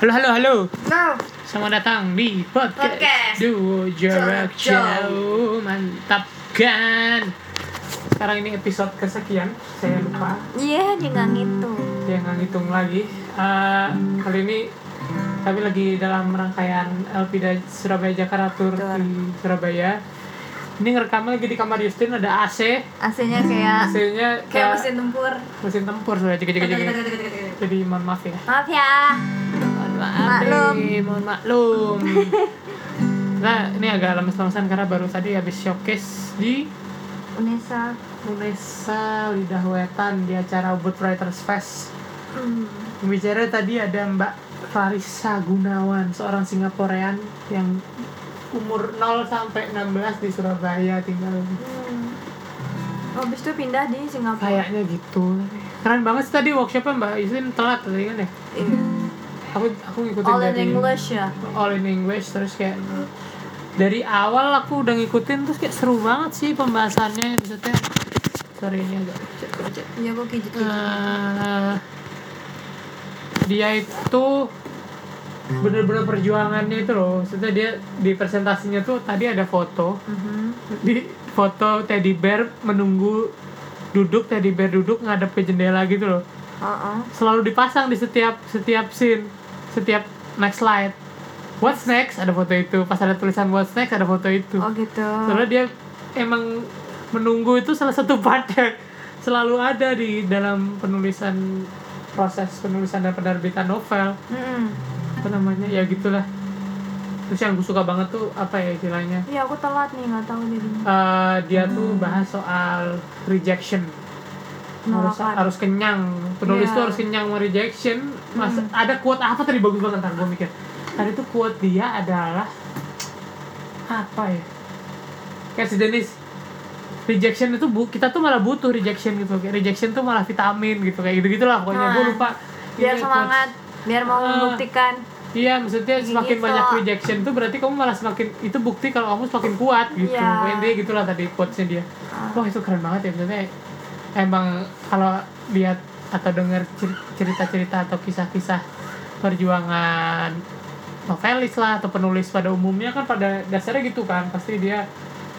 Halo, halo, halo. Selamat datang di podcast, Podcast. Duo Jarak Jauh. Mantap kan? Sekarang ini episode kesekian, saya lupa. Iya, dia nggak ngitung. Dia nggak ngitung lagi. Eh, kali ini kami lagi dalam rangkaian Elpida Surabaya Jakarta Tour di Surabaya. Ini ngerekam lagi di kamar Justin ada AC. AC-nya kayak AC-nya kayak mesin tempur. mesin tempur sudah jika jika Jadi mohon maaf ya. Maaf ya. Maaf Maklum. nih, mohon maklum. nah, ini agak lemes-lemesan karena baru tadi habis showcase di Unesa. Unesa Lidah Wetan di acara Ubud Writers Fest. Hmm. Bicara tadi ada Mbak Clarissa Gunawan, seorang Singaporean yang umur 0 sampai 16 di Surabaya tinggal. Hmm. Habis itu pindah di Singapura. Kayaknya gitu. Keren banget sih tadi workshopnya Mbak Izin telat tadi kan ya. Iya. Aku aku ngikutin All in dari English ya. all in English terus kayak dari awal aku udah ngikutin terus kayak seru banget sih pembahasannya maksudnya sorry ini agak Iya, kok gitu. Eh, dia itu bener-bener perjuangannya itu loh maksudnya dia di presentasinya tuh tadi ada foto Mhm. di foto teddy bear menunggu duduk teddy bear duduk ngadep ke jendela gitu loh Heeh. selalu dipasang di setiap setiap scene setiap next slide. What's next? Ada foto itu. Pas ada tulisan what's next ada foto itu. Oh gitu. soalnya dia emang menunggu itu salah satu part yang selalu ada di dalam penulisan proses penulisan dan penerbitan novel. Mm-mm. apa namanya? Ya gitulah. Terus yang gue suka banget tuh apa ya istilahnya? Iya, aku telat nih, nggak tahu jadi. Eh, dia tuh bahas soal rejection harus harus kenyang. Penulis Iya. tuh harus kenyang sama rejection Mas, ada quote apa tadi? Bagus banget ntar gue mikir. Tadi tuh quote dia adalah apa ya? Kayak sejenis rejection itu bu kita tuh malah butuh rejection gitu. Kayak rejection tuh malah vitamin gitu kayak gitu gitulah pokoknya. Gue Nah, lupa Biar Ini semangat, biar mau membuktikan. quotes. iya maksudnya semakin Gitu. banyak rejection tuh berarti kamu malah semakin itu bukti kalau kamu semakin kuat gitu. Pokoknya dia gitulah tadi quotesnya dia. Ah. wah itu keren banget ya maksudnya emang kalau lihat atau dengar cer- cerita-cerita atau kisah-kisah perjuangan novelis lah atau penulis pada umumnya kan pada dasarnya gitu kan pasti dia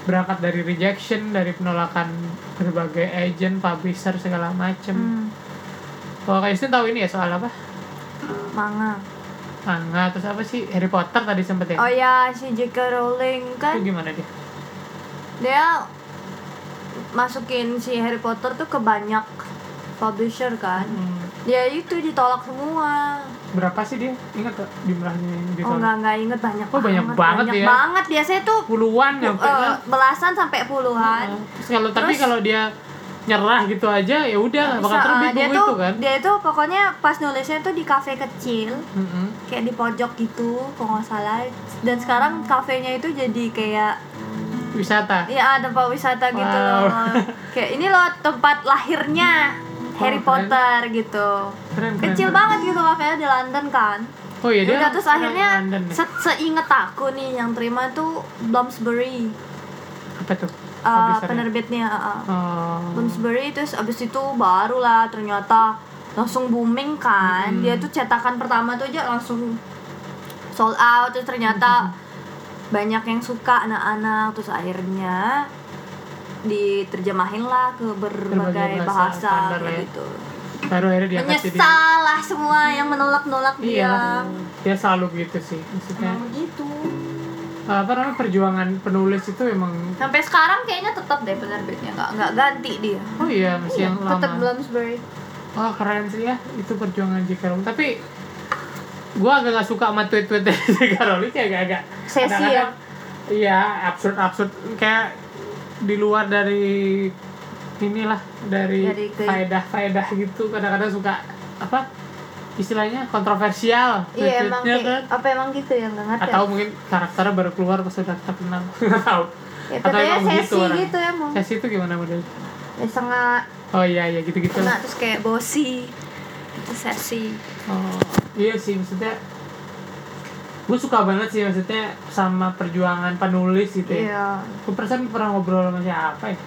berangkat dari rejection dari penolakan berbagai agent publisher segala macem Hmm. kalau kayak Justin tahu ini ya soal apa Manga. manga terus apa sih Harry Potter tadi sempet ya Oh ya, si J.K. Rowling kan itu gimana dia dia masukin si Harry Potter tuh ke banyak publisher kan. Hmm, Dia itu ditolak semua. berapa sih dia ingat gak jumlahnya yang Oh ditolak enggak enggak inget banyak Oh, banyak banget banyak ya. banget biasanya tuh puluhan eh, lah. belasan sampai puluhan. Terus kalau tapi kalau dia nyerah gitu aja ya udah bakal terbit eh, dia buku tuh itu kan. dia tuh pokoknya pas nulisnya tuh di kafe kecil Mm-mm. kayak di pojok gitu kalau nggak salah dan sekarang kafenya itu jadi kayak Wisata. ya tempat wisata gitu Wow. loh kayak ini loh tempat lahirnya Harry keren. Potter gitu Keren, keren. kecil banget gitu kafenya di London kan Oh iya dia. udah terus akhirnya ya? se- seinget aku nih yang terima tuh Bloomsbury apa tuh? uh, ya? penerbitnya uh, Oh. Bloomsbury terus abis itu baru lah ternyata langsung booming kan Hmm. dia tuh cetakan pertama tuh aja langsung sold out terus ternyata banyak yang suka anak-anak terus akhirnya diterjemahin lah ke berbagai Berbagai bahasa, ya. gitu Baru akhirnya menyesal lah semua yang menolak-nolak Iya. dia Dia selalu gitu sih. Maksudnya Emang gitu apa namanya perjuangan penulis itu emang sampai sekarang kayaknya tetap deh penerbitnya nggak nggak ganti dia oh iya masih yang lama. tetap Bloomsbury Oh keren sih ya itu perjuangan J.K. Rowling. Tapi gua agak gak suka sama tweet-tweet dari J.K. Rowling kayak agak-agak Sesi ya? kadang-kadang- Iya absurd absurd kayak di luar dari inilah dari, Dari ke- faedah faedah gitu kadang-kadang suka apa istilahnya kontroversial iya emang kayak, kan apa emang gitu ya nggak ngerti atau mungkin karakternya baru keluar pas udah terkenal nggak tahu ya, atau emang sesi orang. gitu emang sesi itu gimana modelnya ya setengah oh iya iya gitu gitu kena terus kayak bosi sesi Oh, iya sih maksudnya gue suka banget sih maksudnya sama perjuangan penulis gitu ya. iya Gue perasaan pernah ngobrol sama siapa ya?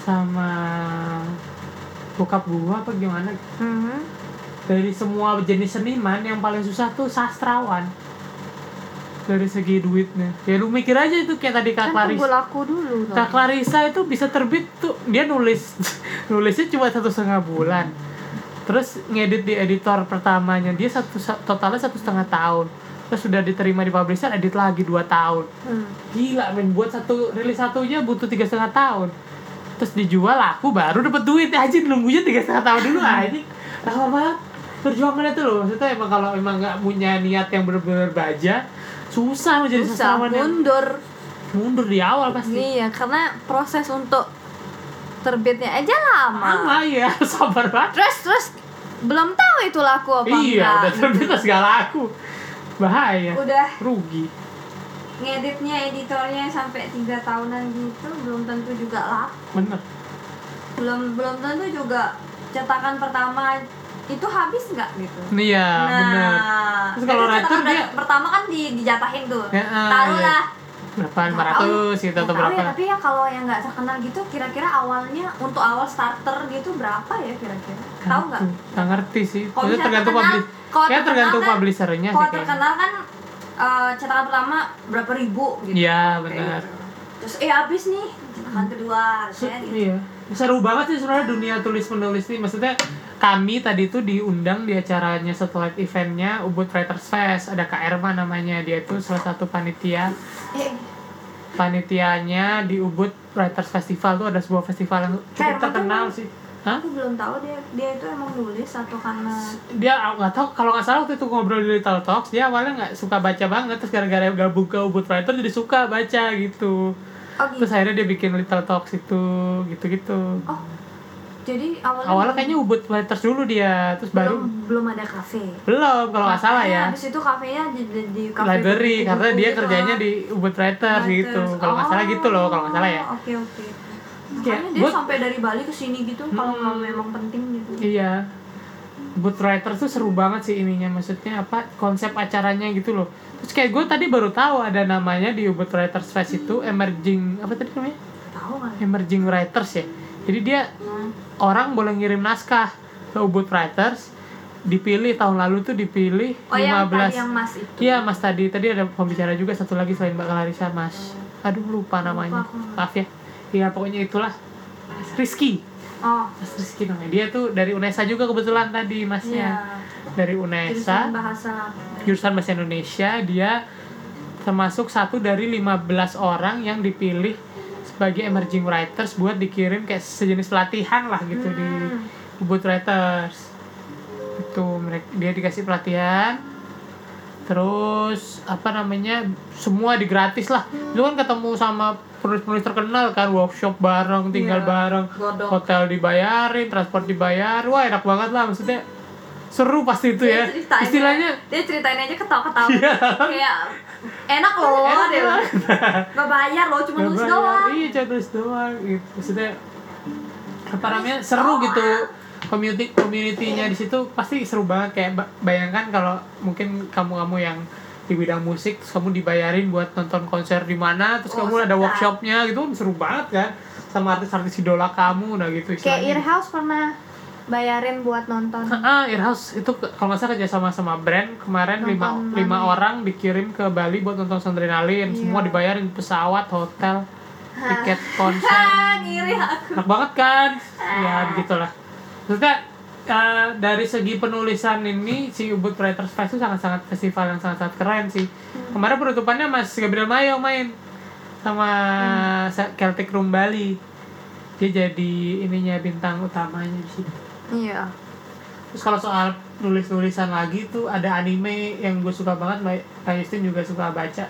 Sama bokap gua apa gimana? Mhm. dari semua jenis seniman yang paling susah tuh sastrawan dari segi duitnya ya lu mikir aja itu kayak tadi kak kan Clarissa laku dulu. Kak Clarissa itu bisa terbit tuh dia nulis nulisnya cuma satu setengah bulan terus ngedit di editor pertamanya dia satu totalnya satu setengah tahun. Terus sudah diterima di publisher edit lagi dua tahun. Hmm. gila men buat satu rilis satunya butuh tiga setengah tahun. Terus dijual laku baru dapat duit. Aja nunggunya tiga setengah tahun dulu aja lama banget. Perjuangannya tuh loh maksudnya emang kalau emang nggak punya niat yang benar-benar baja susah menjadi Susah yang mundur. mundur di awal pasti. Iya, karena proses untuk terbitnya aja lama. lama ya sabar banget Terus terus belum tahu itu laku apa iya enggak. udah terbit terus gak laku bahaya Udah rugi ngeditnya editornya sampai tiga tahunan gitu belum tentu juga laku. bener Belum belum tentu juga cetakan pertama itu habis nggak gitu. iya bener Terus kalau writer dia- pertama kan di, dijatahin tuh. Ya, ah, Taruhlah berapa lima ratus gitu atau tahu berapa ya, tapi ya kalau yang nggak terkenal gitu kira-kira awalnya untuk awal starter gitu berapa ya kira-kira? Tahu nggak? Nggak ngerti sih. Kalau tergantung kalau Kayak tergantung kan- publishernya sih Kalau terkenal kan eh, cetakan pertama berapa ribu gitu. Iya benar. gitu. Terus eh habis nih cetakan kedua harusnya gitu. Iya. Seru banget sih sebenarnya dunia tulis menulis nih. Maksudnya kami tadi tuh diundang di acaranya satellite eventnya Ubud Writers Fest. Ada Kak Erma namanya. Dia itu salah satu panitia. Panitianya di Ubud Writers Festival tuh ada sebuah festival yang cukup terkenal emang- sih. Hah? aku belum tahu dia dia itu emang nulis atau karena dia aku nggak tahu kalau nggak salah waktu itu ngobrol di Little Talks dia awalnya nggak suka baca banget terus gara-gara gabung ke Ubud Writer jadi suka baca gitu oh gitu. terus akhirnya dia bikin Little Talks itu gitu-gitu Oh, jadi awalnya awalnya belum- kayaknya Ubud Writers dulu dia terus baru belum belum ada kafe. belum kalau nggak salah ya Habis itu kafenya di, di, di kafe library buku-buku karena dia gitu. kerjanya di Ubud Writers gitu kalau nggak salah gitu loh kalau nggak salah ya Oh, Oke oke. Kayak Makanya dia gua- sampai dari Bali ke sini gitu kalau Hmm. kalau memang penting gitu. Iya. Boot Writers tuh seru banget sih ininya maksudnya apa konsep acaranya gitu loh. Terus kayak gue tadi baru tahu ada namanya di Ubud Writers Fest itu emerging apa tadi namanya? Tahu kan? Emerging Writers ya. Jadi dia Hmm. orang boleh ngirim naskah ke Ubud Writers dipilih tahun lalu tuh dipilih Oh yang 15 tadi yang Mas itu. Iya Mas tadi tadi ada pembicara juga satu lagi selain Mbak Clarissa Mas. Aduh lupa namanya. aku. Maaf ya. Ya pokoknya itulah. Rizky. Oh. Mas Rizky namanya. Dia tuh dari UNESA juga kebetulan tadi masnya. Iya. Dari Jurusan UNESA, bahasa. jurusan bahasa Indonesia, dia termasuk satu dari 15 orang yang dipilih sebagai emerging writers buat dikirim kayak sejenis pelatihan lah gitu di Hmm. Ubud Writers. Itu mereka dia dikasih pelatihan. Terus apa namanya? Semua digratis lah. Lu kan ketemu sama penulis-penulis terkenal kan, workshop bareng, tinggal Iya, bareng, godok. hotel dibayarin, transport dibayar. Wah, enak banget lah maksudnya. Seru pasti itu ya. Dia ceritain Istilahnya dia ceritain aja ketawa-ketawa. Iya. Kayak enak loh enak dia. banget. Gak bayar loh, cuma nulis doang. Iya, cuma tulis doang gitu. Maksudnya apa namanya? Seru gitu. Community community-nya di situ pasti seru banget kayak ba- bayangkan kalau mungkin kamu-kamu yang di bidang musik terus kamu dibayarin buat nonton konser di mana terus Oh, kamu ada workshopnya gitu seru banget kan sama artis-artis idola kamu nah gitu Kayak istilahnya. Earhouse pernah bayarin buat nonton. Ah, Earhouse itu kalau nggak salah kerja sama sama brand kemarin Nonton lima, mana lima orang dikirim ke Bali buat nonton Sandrinalin Iya. semua dibayarin pesawat hotel tiket konser Ah, ngiri aku. enak banget kan? Ya begitulah. Maksudnya eh, dari segi penulisan ini si Ubud Writers Fest itu sangat-sangat festival yang sangat-sangat keren sih. Kemarin penutupannya Mas Gabriel Mayo main sama sa- Celtic Room Bali. Dia jadi ininya bintang utamanya di situ Iya. Terus kalau soal nulis-nulisan lagi tuh ada anime yang gue suka banget, Mbak Justin juga suka baca.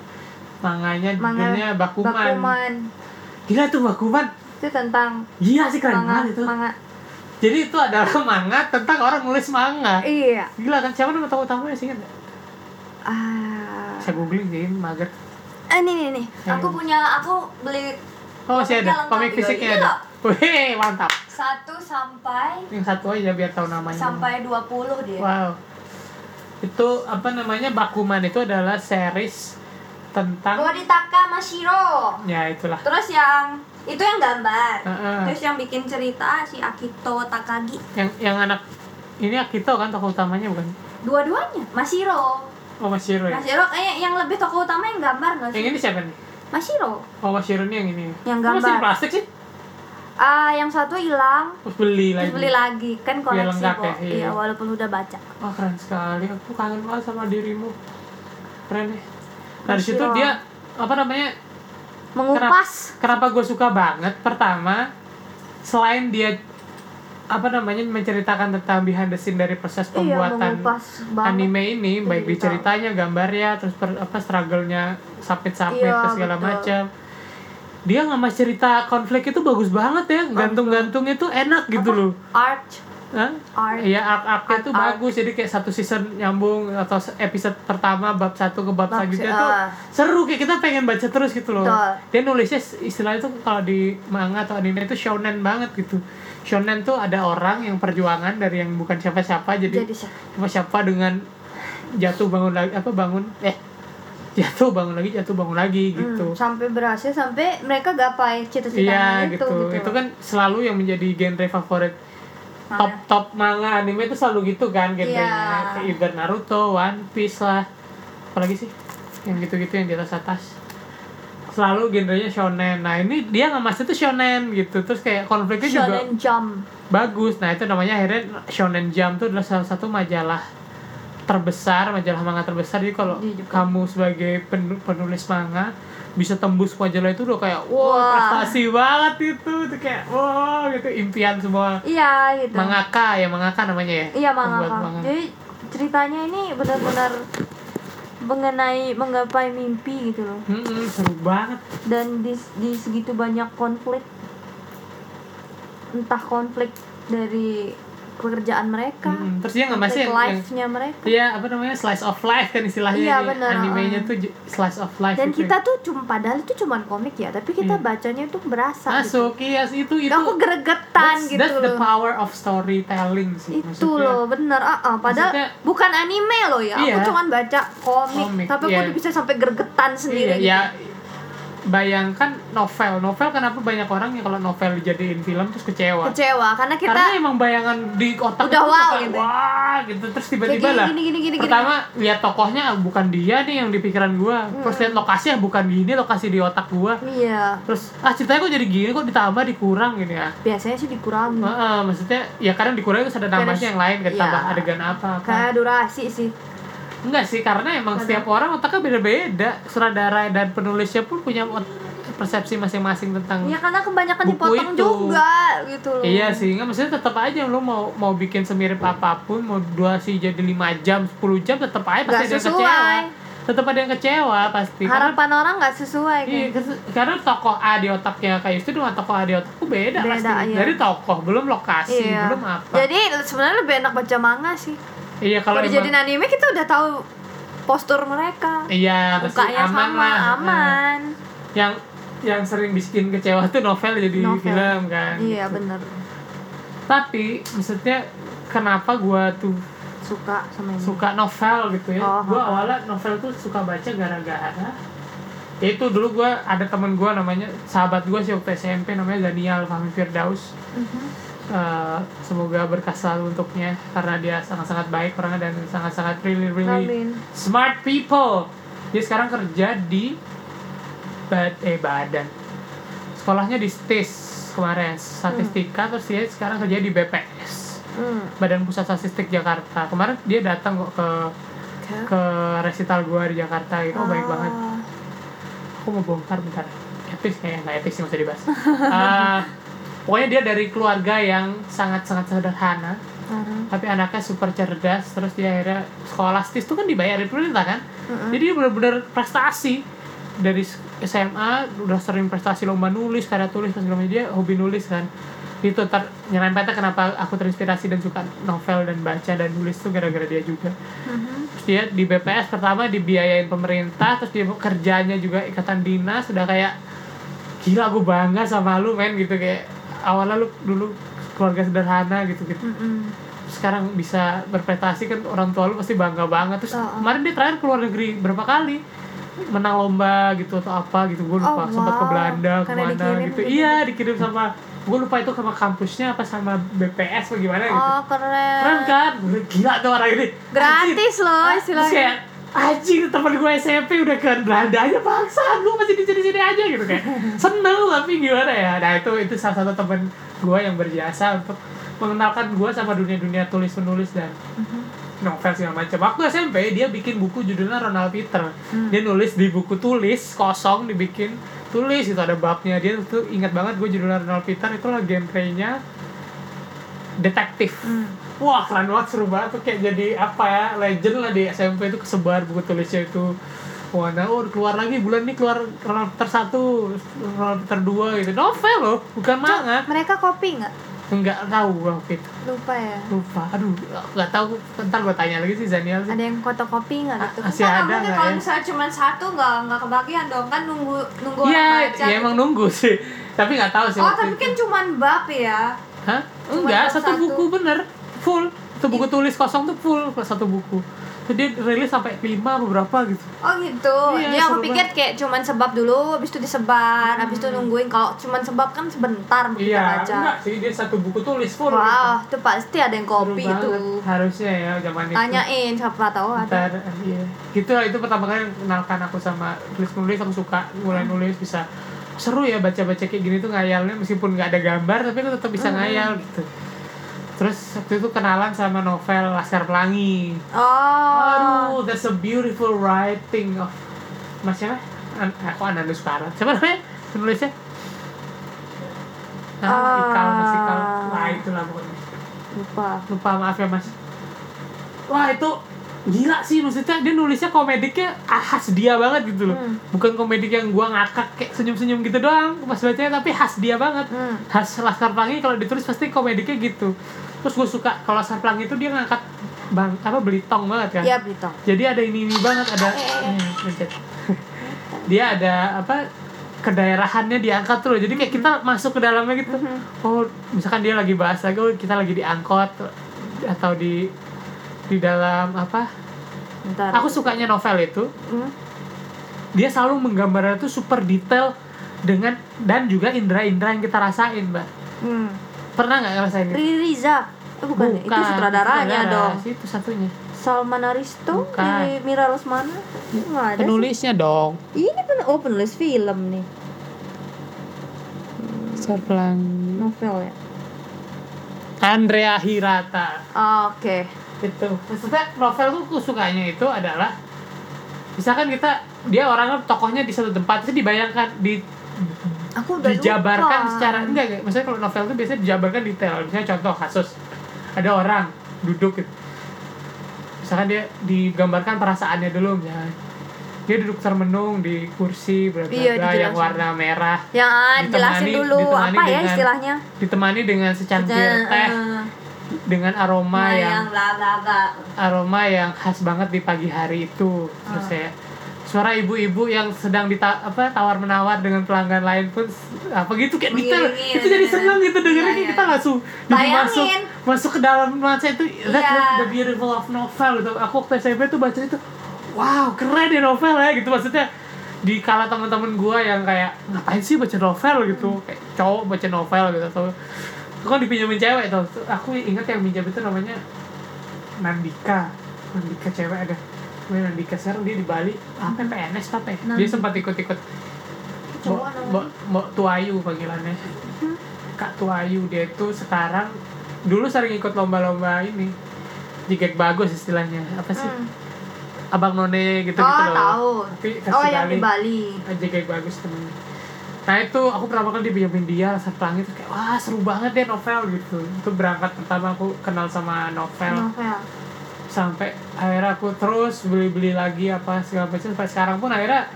Manganya Manga judulnya Bakuman. Bakuman. Gila tuh Bakuman. Itu tentang Gila sih keren manga, banget itu. manga. Jadi itu adalah manga tentang orang nulis manga. Iya. Gila kan siapa nama tahu utamanya sih kan? Ah. Saya googling sih, mager. Eh, nih nih nih. Ya. Aku punya aku beli Oh masih ada, komik fisiknya Iya, ada. Wih, mantap. satu sampai Yang satu aja biar tahu namanya. sampai 20 dia. Wow. Itu apa namanya Bakuman itu adalah series tentang Koditaka Mashiro. ya itulah. Terus yang itu yang gambar. Heeh. Terus yang bikin cerita si Akito Takagi. yang yang anak ini Akito kan tokoh utamanya bukan dua-duanya Masiro oh Mas Shiro ya Masiro kayak yang lebih tokoh utama yang gambar nggak yang sih ini siapa nih Masiro oh Mas Shiro ini yang ini Yang masih gambar. di plastik sih ah yang satu hilang terus beli lagi terus beli lagi kan koleksi kok ya, iya. iya walaupun udah baca Wah keren sekali, aku kangen banget sama dirimu. Keren ya. Nah di situ dia apa namanya? mengupas Kenapa gue suka banget? Pertama, selain dia apa namanya menceritakan tentang behind the scene dari proses iya pembuatan anime ini, baik di Cerita. ceritanya, gambarnya, terus per, apa struggle-nya sapit-sapit Iya, segala macam. Dia nggak cerita konflik itu bagus banget ya, gantung-gantung itu enak gitu Apa? loh. art Hah? art arc-arcnya Art- art. bagus jadi kayak satu season nyambung atau episode pertama bab satu ke bab, Bab selanjutnya se- tuh ah. seru kayak kita pengen baca terus gitu loh. Betul. Dia nulisnya istilahnya tuh kalau di manga atau anime itu shonen banget gitu. Shonen tuh ada orang yang perjuangan dari yang bukan siapa-siapa jadi jadi siapa siapa-siapa dengan jatuh bangun lagi apa bangun eh jatuh bangun lagi jatuh bangun lagi gitu. Hmm, sampai berhasil sampai mereka gapai cita-citanya Iya itu gitu. gitu. Itu kan selalu yang menjadi genre favorit Mana? top top manga anime itu selalu gitu kan genrenya Iya. kayak either Naruto, One Piece lah apalagi sih yang gitu-gitu yang di atas atas selalu genrenya shonen nah ini dia ngemas itu shonen gitu terus kayak konfliknya juga Shonen Jump bagus nah itu namanya akhirnya Shonen Jump itu adalah salah satu majalah terbesar majalah manga terbesar. Jadi kalau Di Jepang. kamu sebagai pen- penulis manga bisa tembus majalah itu udah kayak wow Wah. prestasi banget itu. Itu kayak wow gitu. Impian semua iya gitu. mangaka ya mangaka namanya ya iya Pembuat manga. Jadi ceritanya ini benar-benar mengenai menggapai mimpi gitu loh. Mm-mm, seru banget. Dan di, di segitu banyak konflik entah konflik dari pekerjaan mereka Mm-mm. terus dia nggak masih yang, yang life-nya mereka Iya apa namanya slice of life kan istilahnya Iya, ini. benar, animenya uh. tuh slice of life dan gitu. kita tuh cuma padahal itu cuma komik ya tapi kita Iya. bacanya tuh berasa gitu. masuk iya itu itu aku gregetan that's, gitu that's the loh power of storytelling sih itu maksudnya. loh bener ah ah. padahal Maksudnya- bukan anime loh ya Iya. aku cuma baca komik, Komik, tapi iya. aku bisa sampai gregetan sendiri Iya, gitu. ya bayangkan novel. Novel kenapa banyak orang yang kalau novel dijadiin film terus kecewa? Kecewa karena kita karena emang bayangan di otak Udah itu wow bakal, gitu. wah gitu. Terus tiba-tiba gini, lah gini gini gini gini. pertama lihat tokohnya ah, bukan dia nih yang di pikiran gua. Terus lihat lokasi ah bukan gini lokasi di otak gua. Iya. Terus ah ceritanya kok jadi gini kok ditambah dikurang gini ya. Biasanya sih dikurangi Heeh, maksudnya ya kadang dikurangi terus ada nambahnya yang lain kayak iya. tambah adegan apa apa. Kayak durasi sih enggak sih karena emang setiap orang otaknya beda-beda sutradara dan penulisnya pun punya persepsi masing-masing tentang ya karena kebanyakan Buku dipotong itu. juga gitu loh Iya sih, nggak maksudnya tetap aja lo mau mau bikin semirip apa pun, mau durasi jadi 5 jam, 10 jam tetap aja pasti ada kecewa. Tetap ada yang kecewa pasti. Karena harapan orang nggak sesuai Iya, kan kes- karena tokoh A di otaknya kayak itu dengan tokoh A di otakku beda, Beda, pasti. iya. Dari tokoh, belum lokasi, iya belum apa. jadi sebenarnya lebih enak baca manga sih iya kalau dijadiin anime kita udah tahu postur mereka iya pasti mukanya aman sama lah. aman Yang yang sering bikin kecewa tuh novel jadi Novel. film kan. iya bener Tapi maksudnya kenapa gua tuh suka sama ini suka novel gitu ya. Oh, gua oh. awalnya novel tuh suka baca gara-gara ya itu dulu gua ada temen gua namanya sahabat gua sih waktu SMP namanya Daniel Fahmi Firdaus. Mhm. Eh, semoga berkah selalu untuknya karena dia sangat-sangat baik orangnya dan sangat-sangat really really Amin. smart people. Dia sekarang kerja di bad eh badan. Sekolahnya di STIS kemarin statistika terus dia sekarang kerja di BPS Hmm. Badan Pusat Statistik Jakarta. Kemarin dia datang kok ke Oke. ke resital gua di Jakarta gitu. Oh, baik Ah. banget. Aku mau bongkar bentar. Epic kayaknya nggak epic sih usah dibahas. Ah, pokoknya dia dari keluarga yang sangat-sangat sederhana, Mhm. tapi anaknya super cerdas. Terus dia akhirnya sekolah STIS itu kan dibayarin pemerintah kan. Mhm. Jadi dia benar-benar prestasi dari SMA udah sering prestasi lomba nulis, karya tulis, pas segala dia hobi nulis kan. Itu ter nyerempetnya kenapa aku terinspirasi dan suka novel dan baca dan nulis tuh gara-gara dia juga. Mhm. Terus dia di BPS pertama dibiayain pemerintah, terus dia kerjanya juga ikatan dinas, udah kayak gila gue bangga sama lu men gitu kayak awalnya lu dulu keluarga sederhana gitu gitu Mhm. sekarang bisa berprestasi kan orang tua lu pasti bangga banget. Terus Oh, oh. kemarin dia terakhir keluar negeri berapa kali? Menang lomba gitu atau apa gitu gue lupa. Oh, sempat ke wow. Belanda Karena ke mana dikirim gitu. gitu. iya dikirim sama gue lupa itu sama kampusnya apa sama BPS apa gimana gitu. Oh keren. Keren kan? Gila tuh orang ini. Gratis loh Terus istilahnya kayak anjing temen gue SMP udah ke Belanda aja bangsa lu masih di sini sini aja gitu kayak seneng tapi gimana ya? Nah itu itu salah satu temen gue yang berjasa untuk mengenalkan gue sama dunia dunia tulis menulis dan Mhm. novel segala macam. Waktu SMP dia bikin buku judulnya Ronald Peter. Hmm. dia nulis di buku tulis kosong dibikin tulis itu ada babnya dia tuh ingat banget gue judulnya Ronald Peter itu lah genrenya detektif. Hmm. Wah keren banget seru banget tuh kayak jadi apa ya legend lah di SMP itu kesebar buku tulisnya itu Wah, nah, oh, keluar lagi bulan ini keluar Ronald Peter satu, Ronald Peter dua gitu. Novel loh, bukan manga. mereka kopi nggak Enggak tahu waktu itu. lupa ya Lupa. Aduh, nggak tahu. Ntar gue tanya lagi sih Zaniel sih. ada yang fotokopi nggak gitu Masih Enggak, ada mungkin nggak kalau ya? misalnya cuma satu nggak nggak kebagian dong kan nunggu nunggu Iya, orang baca ya emang nunggu sih. Tapi nggak tahu sih. oh tapi itu. kan cuma bab ya Hah? Cuma Enggak, satu satu. buku bener. Full. Itu buku tulis kosong tuh full satu buku. Dia rilis sampai lima beberapa gitu. Oh gitu. Iya, Jadi aku pikir kayak cuman sebab dulu, habis itu disebar, habis itu nungguin kalau cuman sebab kan sebentar kita Iya, baca. enggak sih dia satu buku tulis full. Wow, itu pasti ada yang gitu. kopi Seru itu. banget. Harusnya ya zaman itu. Tanyain siapa tahu ada. Ntar, iya. Gitu lah itu pertama kali kenalkan aku sama tulis nulis aku suka mulai Hmm. nulis bisa seru ya baca-baca kayak gini tuh ngayalnya meskipun nggak ada gambar tapi aku tetap bisa Hmm. ngayal gitu. Terus waktu itu kenalan sama novel Laskar Pelangi. Oh. Aduh, that's a beautiful writing of Mas siapa? An aku Anandus Para. Siapa namanya? Penulisnya? Ah, Ikal, Mas Ikal. Ah. Wah, itulah pokoknya. Lupa. Lupa maaf ya, Mas. Wah, itu gila sih maksudnya dia nulisnya komediknya ah, khas dia banget gitu loh. Hmm. Bukan komedik yang gua ngakak kayak senyum-senyum gitu doang pas bacanya tapi khas dia banget. Hmm. Khas Laskar Pelangi kalau ditulis pasti komediknya gitu. Terus gue suka kalau Laskar Pelangi itu dia ngangkat bang apa belitong banget kan Iya, Brito. jadi ada ini ini banget ada Eh, eh, eh. Dia ada apa kedaerahannya diangkat tuh loh. jadi kayak kita masuk ke dalamnya gitu Mhm. oh misalkan dia lagi bahas lagi oh, kita lagi diangkot atau di di dalam apa Bentar. aku sukanya novel itu Hmm. dia selalu menggambarnya tuh super detail dengan dan juga indera-indera yang kita rasain mbak Hmm. Pernah nggak ngerasain itu? Riri Riza. Eh, bukan, ya? itu sutradaranya sutradara. dong. itu satunya Salman Aristo, Bukan. Mira Lesmana. Nggak ada. sih. penulisnya dong Ini pen oh penulis film nih, Pelangi novel ya. Andrea Hirata Oh, Oke. itu maksudnya novel tuh aku sukanya itu adalah misalkan kita dia orangnya tokohnya di satu tempat itu dibayangkan di Aku udah dijabarkan lupa. secara enggak enggak. Maksudnya kalau novel tuh biasanya dijabarkan detail. Misalnya contoh kasus ada orang duduk gitu. Misalkan dia digambarkan perasaannya dulu misalnya. Dia duduk termenung di kursi bla Iya, yang warna merah. Ya, jelasin Ditemani- dulu. ditemani apa ya dengan istilahnya? ditemani dengan secangkir teh eh, dengan aroma nah, yang yang aroma yang khas banget di pagi hari itu. Terus Ah. ya suara ibu-ibu yang sedang dita apa tawar menawar dengan pelanggan lain pun apa gitu kayak detail. Itu jadi seneng gitu dengerin Iya, kita iya. langsung jadi masuk masuk ke dalam nuansa itu that's Iya. the, beautiful of novel gitu. Aku waktu SMP tuh baca itu wow keren ya novel ya gitu. Maksudnya di kala teman-teman gua yang kayak ngapain sih baca novel? gitu. Hmm. kayak cowok baca novel gitu atau aku kan dipinjemin cewek tuh. Aku ingat yang minjam itu namanya Nandika. Nandika cewek ada namanya Nandika sekarang dia di Bali apa PNS apa dia sempat ikut-ikut. Mbok-. Mbok Tuayu panggilannya. Kak Tuayu dia tuh sekarang dulu sering ikut lomba-lomba ini. Jigek bagus istilahnya. Apa sih? Hmm. abang none gitu gitu Oh, loh. tahu. tapi kasih Oh, yang di Bali. Bali. jigek bagus temennya nah itu aku pertama kali dipinjemin dia saat pelangi tuh kayak wah seru banget ya novel gitu. Itu berangkat pertama aku kenal sama novel. Novel. Sampai akhirnya aku terus beli-beli lagi apa segala macam. Sampai sekarang pun akhirnya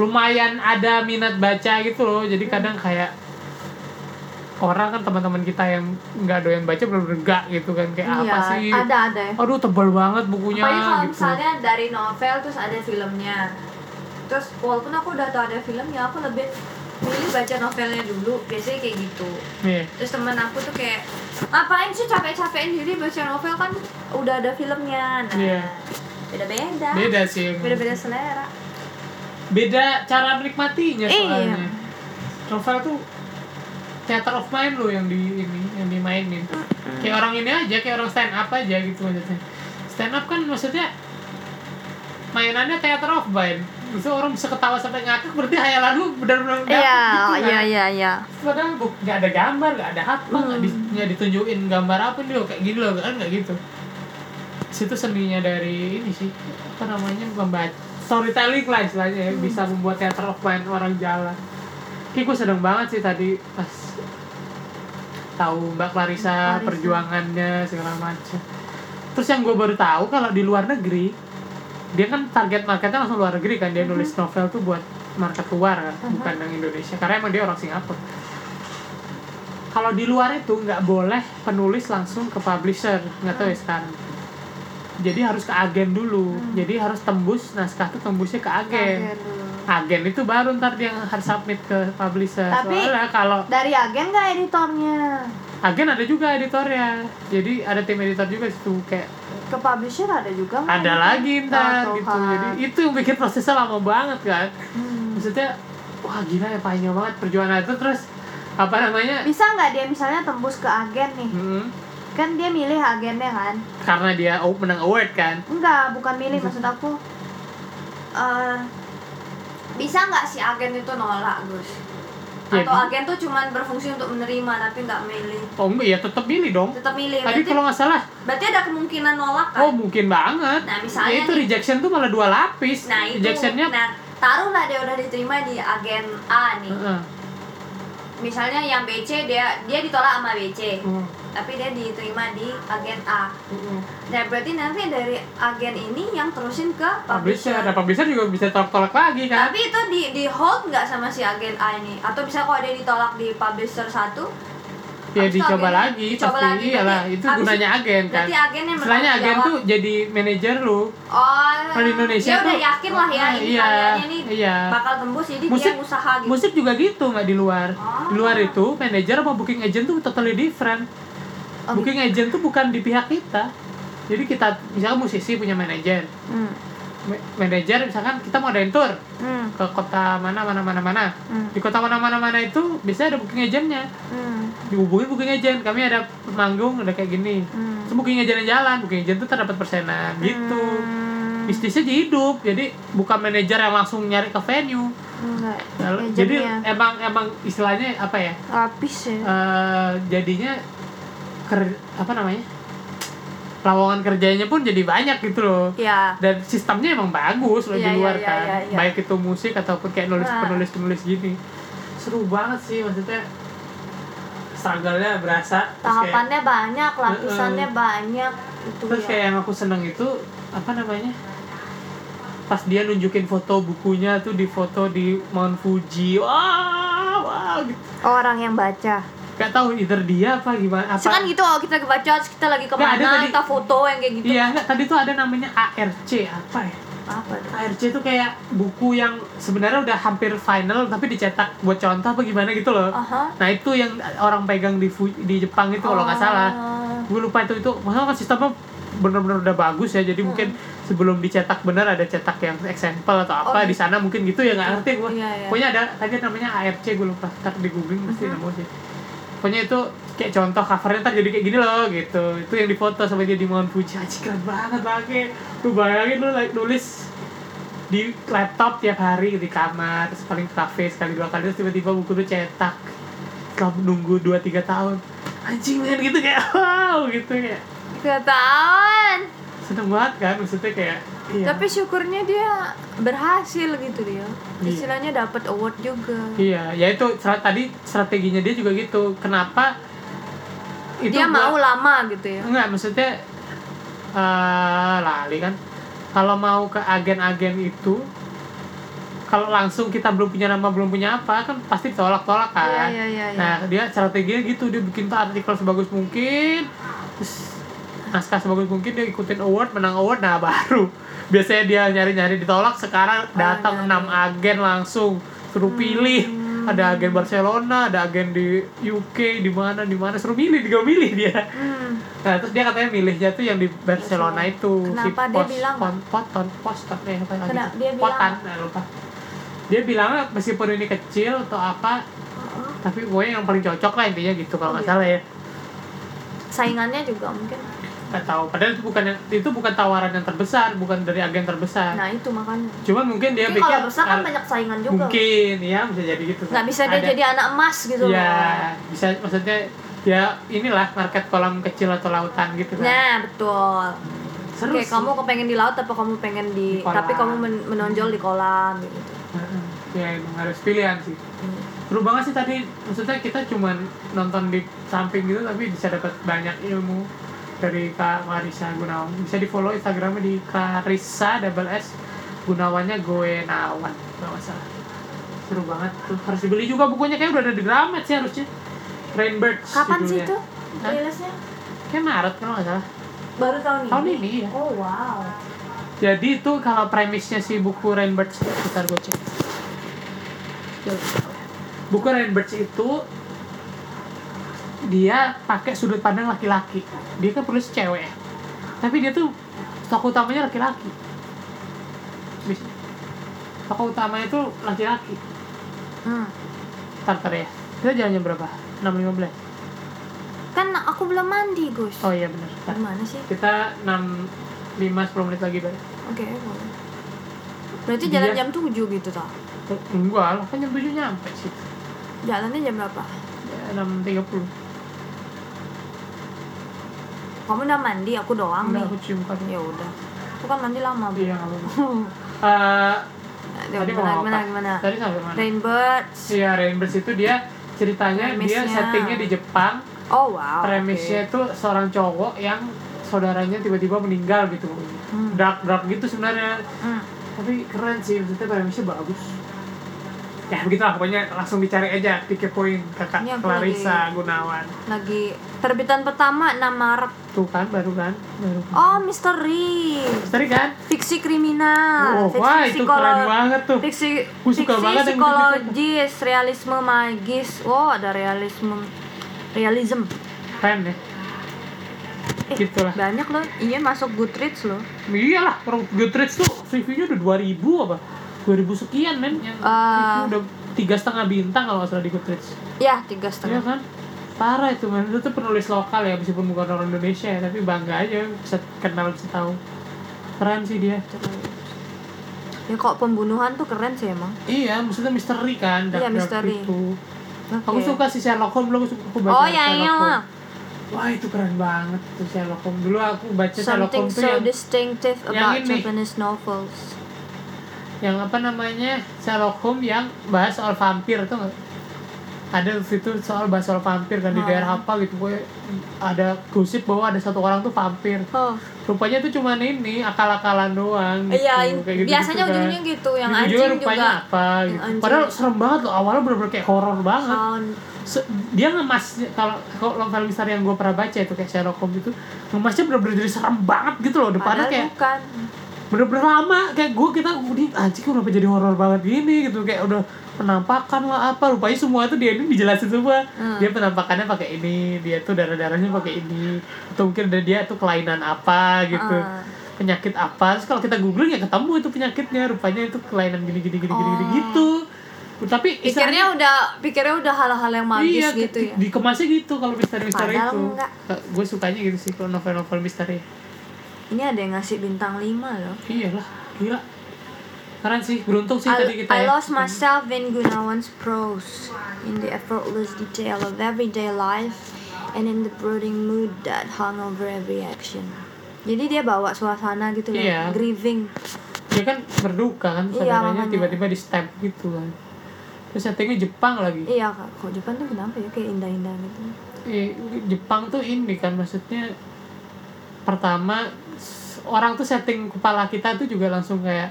lumayan ada minat baca gitu loh. Jadi kadang kayak orang kan teman-teman kita yang nggak doyan baca bener-bener enggak gitu kan. Kayak Iya, apa sih? ada ada ya. aduh tebal banget bukunya Apalagi kalau gitu. misalnya dari novel terus ada filmnya. Terus walaupun aku udah tahu ada filmnya, aku lebih milih baca novelnya dulu. Biasanya kayak gitu. nih Terus temen aku tuh kayak ngapain sih capek-capekin diri baca novel kan udah ada filmnya. Nah, Iya. beda-beda. beda sih Beda-beda selera. beda cara menikmatinya Iya. soalnya novel tuh theater of mind lu yang di ini yang dimainin kayak orang ini aja kayak orang stand up aja gitu maksudnya stand up kan maksudnya mainannya theater of mind Maksudnya orang bisa ketawa sampai ngakak berarti hayalan lu benar-benar Iya, gitu kan iya, iya, iya. padahal nggak ada gambar nggak ada apa nggak Hmm. di, ditunjukin gambar apa nih loh kayak gini loh kan nggak gitu situ seninya dari ini sih apa namanya membaca storytelling lah istilahnya ya, bisa membuat theater of mind orang jalan Ki gue seneng banget sih tadi pas tahu Mbak Clarissa, Clarissa. perjuangannya segala macam terus yang gue baru tahu kalau di luar negeri dia kan target marketnya langsung luar negeri kan dia nulis novel tuh buat market luar kan bukan yang Indonesia karena emang dia orang Singapura. Kalau di luar itu nggak boleh penulis langsung ke publisher nggak tahu ya sekarang. Jadi harus ke agen dulu jadi harus tembus naskah tuh tembusnya ke agen. Agen dulu. agen itu baru ntar dia yang harus submit ke publisher. Tapi- soalnya kalau Dari agen nggak editornya? agen ada juga editornya jadi ada tim editor juga situ kayak Ke publisher ada juga nggak ada editor? lagi ntar Oh, gitu Tuhan. jadi itu yang bikin prosesnya lama banget kan Hmm. maksudnya wah gila ya panjang banget perjuangan itu terus apa namanya Bisa nggak dia misalnya tembus ke agen nih? Hmm, Kan dia milih agennya kan? karena dia menang award kan Enggak, bukan milih maksud aku. eh bisa nggak si agen itu nolak Gus? Atau agen tuh cuman berfungsi untuk menerima tapi nggak milih? oh enggak ya tetap milih dong Tetap milih. Berarti, kalau nggak salah berarti ada kemungkinan nolak kan? oh mungkin banget Nah, misalnya Ya, itu nih- rejection tuh malah dua lapis Nah itu, rejectionnya nah taruhlah dia udah diterima di agen A nih. Heeh. Misalnya yang BC dia dia ditolak sama BC, Hmm. tapi dia diterima di agen A. Heeh. Nah berarti nanti dari agen ini yang terusin ke publisher publisher. ada publisher juga bisa tolak-tolak lagi kan Tapi itu di di hold nggak sama si agen A ini? Atau bisa kalau dia ditolak di publisher satu, ya habis dicoba lagi dicoba pasti lagi. iyalah Berarti itu gunanya agen kan berarti agen yang jawab. tuh jadi manajer lu Oh, Kalau di Indonesia dia udah tuh- yakin lah ya ini Iya, karyanya nih iya. bakal tembus jadi Musik- dia usaha gitu. musik juga gitu nggak di luar Oh. di luar itu manajer sama booking agent tuh totally different Oh, booking agent tuh bukan di pihak kita jadi kita misalnya musisi punya manajer Hmm. Ma- manajer misalkan kita mau adain tour Hmm. ke kota mana mana mana mana Hmm. di kota mana mana mana itu biasanya ada booking agentnya Hmm. dihubungin booking agent kami ada manggung ada kayak gini Hmm. Terus booking agent jalan booking agent tuh terdapat persenan gitu Hmm. bisnisnya jadi hidup jadi bukan manajer yang langsung nyari ke venue Enggak. Lalu- jadi emang emang istilahnya apa ya lapis ya. eh jadinya ker apa namanya lowongan kerjanya pun jadi banyak gitu loh Ya. dan sistemnya emang bagus loh Iya, di luar iya, kan iya, iya. baik itu musik ataupun kayak nulis Nah. penulis penulis gini seru banget sih maksudnya struggle-nya berasa terus kayak, Tahapannya banyak, lapisannya banyak itu terus ya. kayak yang aku seneng itu apa namanya pas dia nunjukin foto bukunya tuh di foto di Mount Fuji wow wow gitu Orang yang baca. Gak tahu either dia apa gimana apa Kan gitu oh, kita lagi baca, terus kita lagi Nggak, ada ke mana, tadi. kita foto yang kayak gitu. Iya, enggak, tadi tuh ada namanya ARC, apa ya? Apa tuh? ARC itu kayak buku yang sebenarnya udah hampir final tapi dicetak buat contoh apa gimana gitu loh. Aha. Nah, itu yang orang pegang di di Jepang itu kalau nggak salah. Oh. Gue lupa itu itu. Masalah kan sistemnya bener-bener udah bagus ya. Jadi mungkin sebelum dicetak bener ada cetak yang example atau apa Oh, di sana mungkin gitu ya nggak ngerti gue. Iya, iya. Pokoknya ada tadi namanya ARC gue lupa. Ntar di googling mesti nemu sih. Pokoknya itu kayak contoh covernya ntar jadi kayak gini loh gitu. Itu yang difoto sama dia di Mount Fuji. Anjir keren banget banget. Lu bayangin lu like, nulis di laptop tiap hari di kamar terus paling kafe sekali dua kali terus tiba-tiba buku lu cetak setelah nunggu 2-3 tahun anjing men gitu kayak wow gitu ya Tiga tahun. Seneng banget kan maksudnya kayak iya Tapi syukurnya dia berhasil gitu dia. Iya. Istilahnya dapat award juga. iya ya itu tadi strateginya dia juga gitu kenapa dia gua- mau lama gitu ya. enggak maksudnya eh lali kan kalau mau ke agen-agen itu kalau langsung kita belum punya nama belum punya apa kan pasti tolak-tolak kan Iya, iya, iya, iya. nah dia strateginya gitu dia bikin tuh artikel sebagus mungkin terus naskah sebagus mungkin dia ikutin award menang award nah baru. Biasanya dia nyari-nyari ditolak sekarang datang enam agen langsung. Suruh pilih. Ada agen Barcelona ada agen di UK di mana di mana. Suruh milih dia milih dia. Hmm. Nah, terus dia katanya milihnya tuh yang di Barcelona itu. Kenapa? Dia bilang pon, poton poster eh apa lagi? Kenapa dia bilang? nah, lupa. Dia bilang meskipun ini kecil atau apa tapi pokoknya yang paling cocok lah intinya gitu kalau nggak Iya. salah ya. Saingannya juga mungkin nggak tahu. Padahal itu bukan yang- itu bukan tawaran yang terbesar bukan dari agen terbesar. Nah itu makanya. Cuman mungkin dia Tapi pikir kalau besar kan banyak saingan juga. mungkin ya bisa jadi gitu. Nggak bisa dia Ada- jadi anak emas gitu ya loh. bisa maksudnya ya inilah market kolam kecil atau lautan gitu kan. Nah betul. Seru Oke, sih. kamu kepengen di laut apa kamu pengen di, Di kolam. tapi kamu men- menonjol di kolam gitu. Ya emang harus pilihan sih. Seru banget sih tadi. Maksudnya kita cuman nonton di samping gitu tapi bisa dapat banyak ilmu dari Kak Marisa Gunawan. Bisa di follow Instagramnya di Karisa double S Gunawannya Goenawan nggak salah. Seru banget tuh. Harus dibeli juga bukunya. Kayak udah ada di Gramet sih harusnya. Rainbirds Kapan sih itu rilisnya? kayak Maret kalau nggak salah. Baru tahun ini. tahun ini ya Oh wow. jadi itu kalau premisnya si buku Rainbirds bentar gue cek. Buku Rainbirds itu dia pakai sudut pandang laki-laki dia kan penulis cewek tapi dia tuh tokoh utamanya laki-laki tokoh utamanya tuh laki-laki Hmm. Ntar ya kita jalan jam berapa 6.15 Kan aku belum mandi, Gus. oh iya benar. Gimana sih? kita 6 5 10 menit lagi balik Oke, boleh. Berarti Dia- jalan jam 7 gitu toh. enggak lah kan jam 7 nyampe sih Jalannya jam berapa? ya, 6.30 Kamu udah mandi, aku doang Enggak, nih. aku cium kado. Ya udah. Aku kan mandi lama, Bu. Iya. Eh, Ya, tadi mau gimana, gimana, gimana? Tadi sampai mana? Rainbirds. Iya, Rainbirds itu dia ceritanya dia Premisnya. settingnya di Jepang. Oh wow. Premisnya itu seorang cowok yang saudaranya tiba-tiba meninggal gitu. Hmm. Dark dark gitu sebenarnya. Hmm. Tapi keren sih, maksudnya premisnya bagus. Ya begitulah pokoknya langsung dicari aja dikepoin kakak Ini aku Clarissa Gunawan. Lagi terbitan pertama 6 Maret. Tuh kan baru kan? Baru. Oh, misteri. Misteri kan? Fiksi kriminal. Oh, Fiksi wah itu keren banget tuh. Fiksi, suka fiksi banget yang psikologis, realisme magis. Oh, ada realisme realism. Keren ya. Eh, Gitulah. Banyak loh. Iya masuk Goodreads loh. Iyalah, Goodreads tuh reviewnya udah 2000 apa? 2000 sekian men yang Ah. itu udah tiga setengah bintang kalau nggak salah di Goodreads. Ya, tiga Iya setengah. kan? Parah itu men, itu tuh penulis lokal ya meskipun bukan orang Indonesia ya, tapi bangga aja bisa kenal bisa tahu. Keren sih dia. Ya kok pembunuhan tuh keren sih emang. Iya, maksudnya misteri kan, Iya, misteri. gitu. Oke. Aku suka si Sherlock Holmes, dulu aku suka aku baca Oh ya Sherlock iya Holmes. lah. Wah itu keren banget tuh Sherlock Holmes. Dulu aku baca Sherlock Holmes tuh so yang distinctive yang ini. Japanese novels. yang apa namanya Sherlock Holmes yang bahas soal vampir tuh nggak? Ada situ soal bahas soal vampir kan di Oh. daerah apa gitu gue ada gosip bahwa ada satu orang tuh vampir Oh. rupanya itu cuma ini akal-akalan doang gitu. Iya, Kayak gitu biasanya kan. ujung-ujungnya gitu, yang anjing rupanya juga. apa gitu. anjing. padahal serem banget loh awalnya bener-bener kayak horor banget. Se- dia ngemas kalau kalau misteri yang gue pernah baca itu kayak Sherlock Holmes itu ngemasnya bener-bener jadi serem banget gitu loh depannya Padahal kayak bukan. Bener-bener lama kayak gue kita udah anjing kenapa jadi horor banget gini gitu kayak udah penampakan lah apa rupanya semua itu dia ini dijelasin semua Hmm. dia penampakannya pakai ini dia tuh darah darahnya pakai ini atau mungkin dia tuh kelainan apa gitu Ah. penyakit apa terus kalau kita googling ya ketemu itu penyakitnya rupanya itu kelainan gini gini gini gini, gini Oh. gitu tapi Pikirnya udah pikirnya udah hal-hal yang magis iya, gitu di- ya. dikemasnya gitu kalau misteri-misteri itu gue sukanya gitu sih kalau novel-novel misteri Ini ada yang ngasih bintang 5 loh. iyalah gila keren sih beruntung sih I, tadi kita I ya. lost myself in Gunawan's prose, in the effortless detail of everyday life, and in the brooding mood that hung over every action. Jadi dia bawa suasana gitu loh, Iya. grieving. dia kan berduka kan Iya, saudaranya tiba-tiba di stab gitu kan terus settingnya Jepang lagi Iya kak, kok Jepang tuh kenapa ya kayak indah-indah gitu. Eh, Jepang tuh ini kan maksudnya pertama orang tuh setting kepala kita tuh juga langsung kayak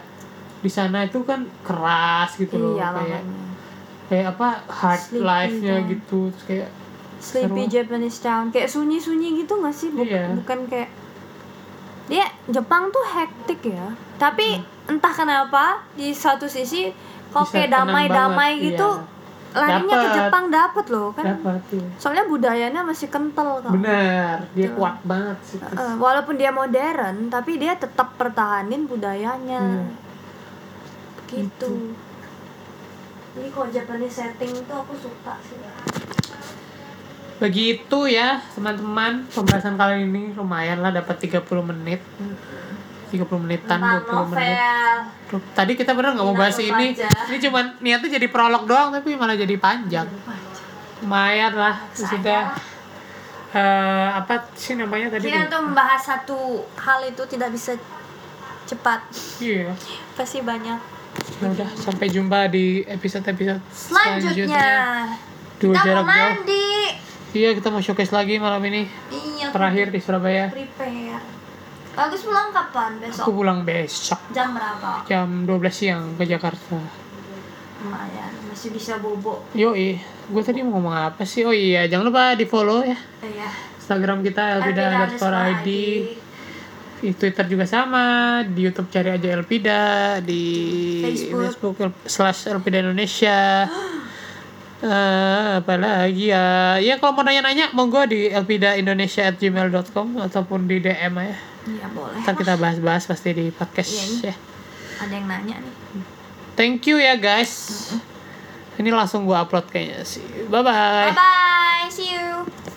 di sana itu kan keras gitu loh iya kayak kayak apa hard life-nya kan. gitu terus kayak Sleepy Seru. Japanese town, kayak sunyi-sunyi gitu gak sih? Buk- Iya. Bukan kayak dia Jepang tuh hektik ya. Tapi Hmm. entah kenapa di satu sisi kok kayak damai-damai gitu iya. Larinya ke Dapet. Jepang dapet loh kan. dapat ya. Soalnya budayanya masih kental kan. benar dia Betul. kuat banget sih. Eh, walaupun dia modern, tapi dia tetap pertahanin budayanya. Iya. Gitu. Jadi kalau Japanese setting tuh aku suka sih. Begitu ya, teman-teman. Pembahasan kali ini lumayan lah dapat 30 menit. 30 menitan, Tentang 20 menit. Tuh, Tadi kita bener nggak mau bahas ini. Rupaja. Ini cuman niatnya jadi prolog doang tapi malah jadi panjang. Lumayan lah. Sudah eh apa sih namanya tadi? Jadi untuk membahas satu hal itu tidak bisa cepat. Iya. Pasti banyak. Ya udah sampai jumpa di episode-episode Selanjutnya, selanjutnya. Dua kita jarak mau jauh. mandi. Iya, kita mau showcase lagi malam ini. Iya. Terakhir di Surabaya. Bagus pulang kapan Aku besok? pulang besok Jam berapa? jam 12 siang ke Jakarta. Lumayan, masih bisa bobo. Yoi, gue tadi mau ngomong apa sih? Oh iya, jangan lupa di follow ya Iya. Instagram kita Elpida underscore ID. Di Twitter juga sama, di YouTube cari aja Elpida, di Facebook. Facebook slash Elpida Indonesia. Eh, apa lagi ya? Ya kalau mau nanya-nanya, monggo di elpidaindonesia@gmail.com ataupun di DM ya. Iya boleh. Ntar kita bahas-bahas pasti di podcast Iya, ini. ya. Ada yang nanya nih. Thank you ya guys. Ini langsung gua upload kayaknya sih. Bye bye. Bye bye.